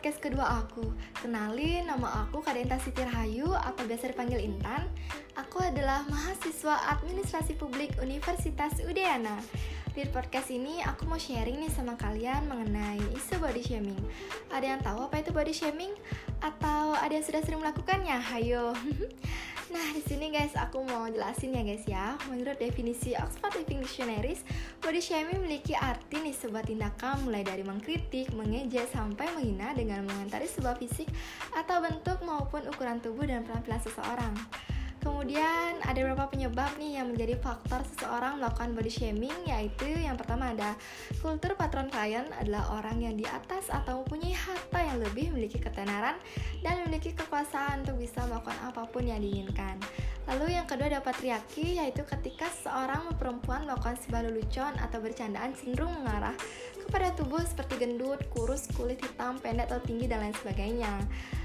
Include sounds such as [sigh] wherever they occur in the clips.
podcast kedua aku. Kenalin, nama aku Kadenta Siti Rahayu atau biasa dipanggil Intan. Aku adalah mahasiswa Administrasi Publik Universitas Udayana. Di podcast ini aku mau sharing nih sama kalian mengenai isu body shaming. Ada yang tahu apa itu body shaming? Atau ada yang sudah sering melakukannya? Hayo. [laughs] Nah, di sini guys aku mau jelasin ya guys ya. Menurut definisi Oxford Living Dictionaries, body shaming memiliki arti nih sebuah tindakan mulai dari mengkritik, mengejek sampai menghina dengan mengomentari sebuah fisik atau bentuk maupun ukuran tubuh dan penampilan seseorang. Kemudian ada beberapa penyebab nih yang menjadi faktor seseorang melakukan body shaming yaitu yang pertama ada kultur patron klien adalah orang yang di atas atau mempunyai harta yang lebih memiliki ketenaran dan memiliki kekuasaan untuk bisa melakukan apa pun yang diinginkan. Lalu yang kedua ada patriarki yaitu ketika seorang perempuan melakukan sebuah lelucon atau bercandaan cenderung mengarah kepada tubuh seperti gendut, kurus, kulit hitam, pendek atau tinggi dan lain sebagainya.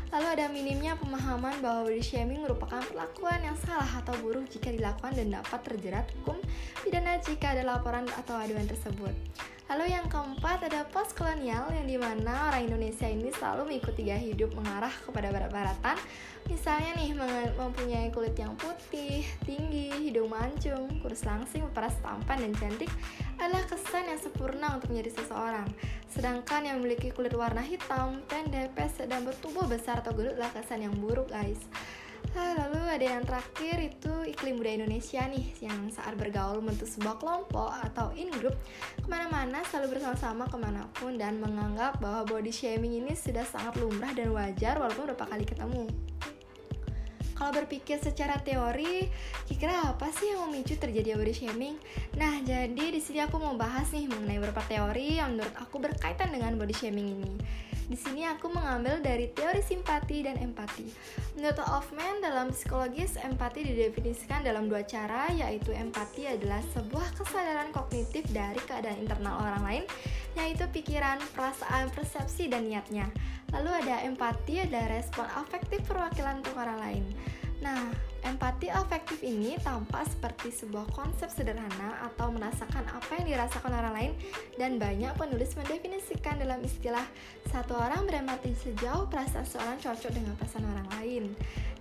Lalu ada minimnya pemahaman bahwa body shaming merupakan perlakuan yang salah atau buruk jika dilakukan dan dapat terjerat hukum pidana jika ada laporan atau aduan tersebut. Lalu yang keempat ada post kolonial yang di mana orang Indonesia ini selalu mengikuti gaya hidup mengarah kepada barat-baratan. Misalnya nih mempunyai kulit yang putih, tinggi, hidung mancung, kurus langsing, peras tampan dan cantik adalah kesan yang sempurna untuk menjadi seseorang. Sedangkan yang memiliki kulit warna hitam, pendek, pesek, dan bertubuh besar atau gendut adalah kesan yang buruk guys lalu ada yang terakhir itu iklim budaya Indonesia nih yang saat bergaul membentuk sebuah kelompok atau in group ke mana-mana selalu bersama-sama ke mana pun dan menganggap bahwa body shaming ini sudah sangat lumrah dan wajar walaupun beberapa kali ketemu. Kalau berpikir secara teori, kira-kira apa sih yang memicu terjadi body shaming? Nah, jadi di sini aku mau bahas nih mengenai beberapa teori yang menurut aku berkaitan dengan body shaming ini. Di sini aku mengambil dari teori simpati dan empati. Menurut Hoffman, dalam psikologis, empati didefinisikan dalam dua cara, yaitu empati adalah sebuah kesadaran kognitif dari keadaan internal orang lain, yaitu pikiran, perasaan, persepsi, dan niatnya. Lalu ada empati adalah respon afektif perwakilan untuk orang lain. Nah, empati afektif ini tampak seperti sebuah konsep sederhana atau merasakan apa yang dirasakan orang lain dan banyak penulis mendefinisikan dalam istilah satu orang berempati sejauh perasaan seorang cocok dengan perasaan orang lain.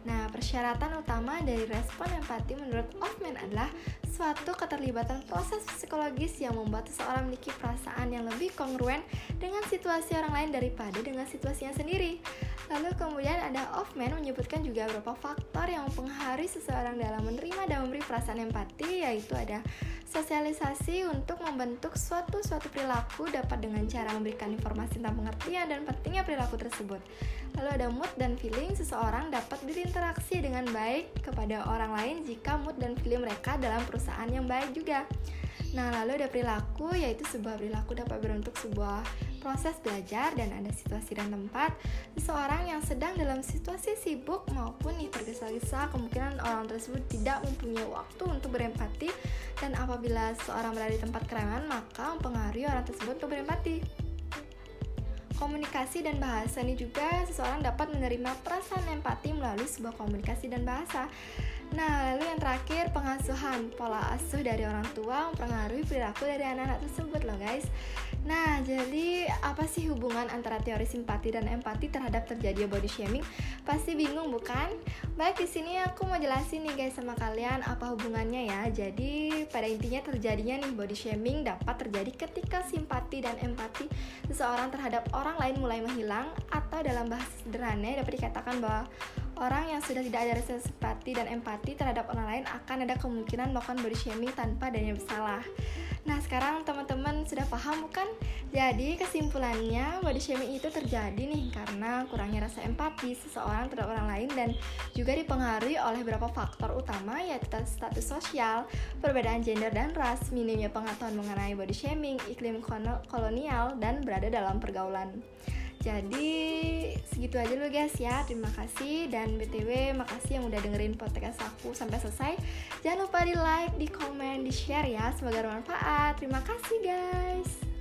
Nah, persyaratan utama dari respon empati menurut Hoffman adalah suatu keterlibatan proses psikologis yang membuat seseorang memiliki perasaan yang lebih kongruen dengan situasi orang lain daripada dengan situasinya sendiri. Lalu kemudian ada Hoffman menyebutkan juga beberapa faktor yang mempengaruhi seseorang dalam menerima dan memberi perasaan empati yaitu ada sosialisasi untuk membentuk suatu suatu perilaku dapat dengan cara memberikan informasi tentang pengertian dan pentingnya perilaku tersebut. Lalu ada mood dan feeling seseorang dapat berinteraksi dengan baik kepada orang lain jika mood dan feeling mereka dalam perusahaan yang baik juga. Nah, lalu ada perilaku, yaitu sebuah perilaku dapat berbentuk sebuah proses belajar dan ada situasi dan tempat. Seseorang yang sedang dalam situasi sibuk maupun nih tergesa-gesa, kemungkinan orang tersebut tidak mempunyai waktu untuk berempati dan apabila seseorang berada di tempat keramaian, maka mempengaruhi orang tersebut untuk berempati. Komunikasi dan bahasa ini juga seseorang dapat menerima perasaan empati melalui sebuah komunikasi dan bahasa. Nah, lalu yang terakhir pengasuhan. Pola asuh dari orang tua mempengaruhi perilaku dari anak-anak tersebut loh guys. Nah, jadi apa sih hubungan antara teori simpati dan empati terhadap terjadi body shaming? Pasti bingung bukan? Baik, di sini aku mau jelasin nih guys sama kalian apa hubungannya ya. Jadi, pada intinya terjadinya nih body shaming dapat terjadi ketika simpati dan empati seseorang terhadap orang lain mulai menghilang atau dalam bahasa sederhana dapat dikatakan bahwa Orang yang sudah tidak ada rasa simpati dan empati terhadap orang lain akan ada kemungkinan melakukan body shaming tanpa adanya bersalah. Nah, sekarang teman-teman sudah paham bukan? Jadi, kesimpulannya body shaming itu terjadi nih karena kurangnya rasa empati seseorang terhadap orang lain dan juga dipengaruhi oleh beberapa faktor utama yaitu status sosial, perbedaan gender dan ras, minimnya pengetahuan mengenai body shaming, iklim kolonial, dan berada dalam pergaulan. Jadi segitu aja dulu guys ya. Terima kasih dan BTW makasih yang udah dengerin podcast aku sampai selesai. Jangan lupa di like, di komen, di share ya. Semoga bermanfaat. Terima kasih guys.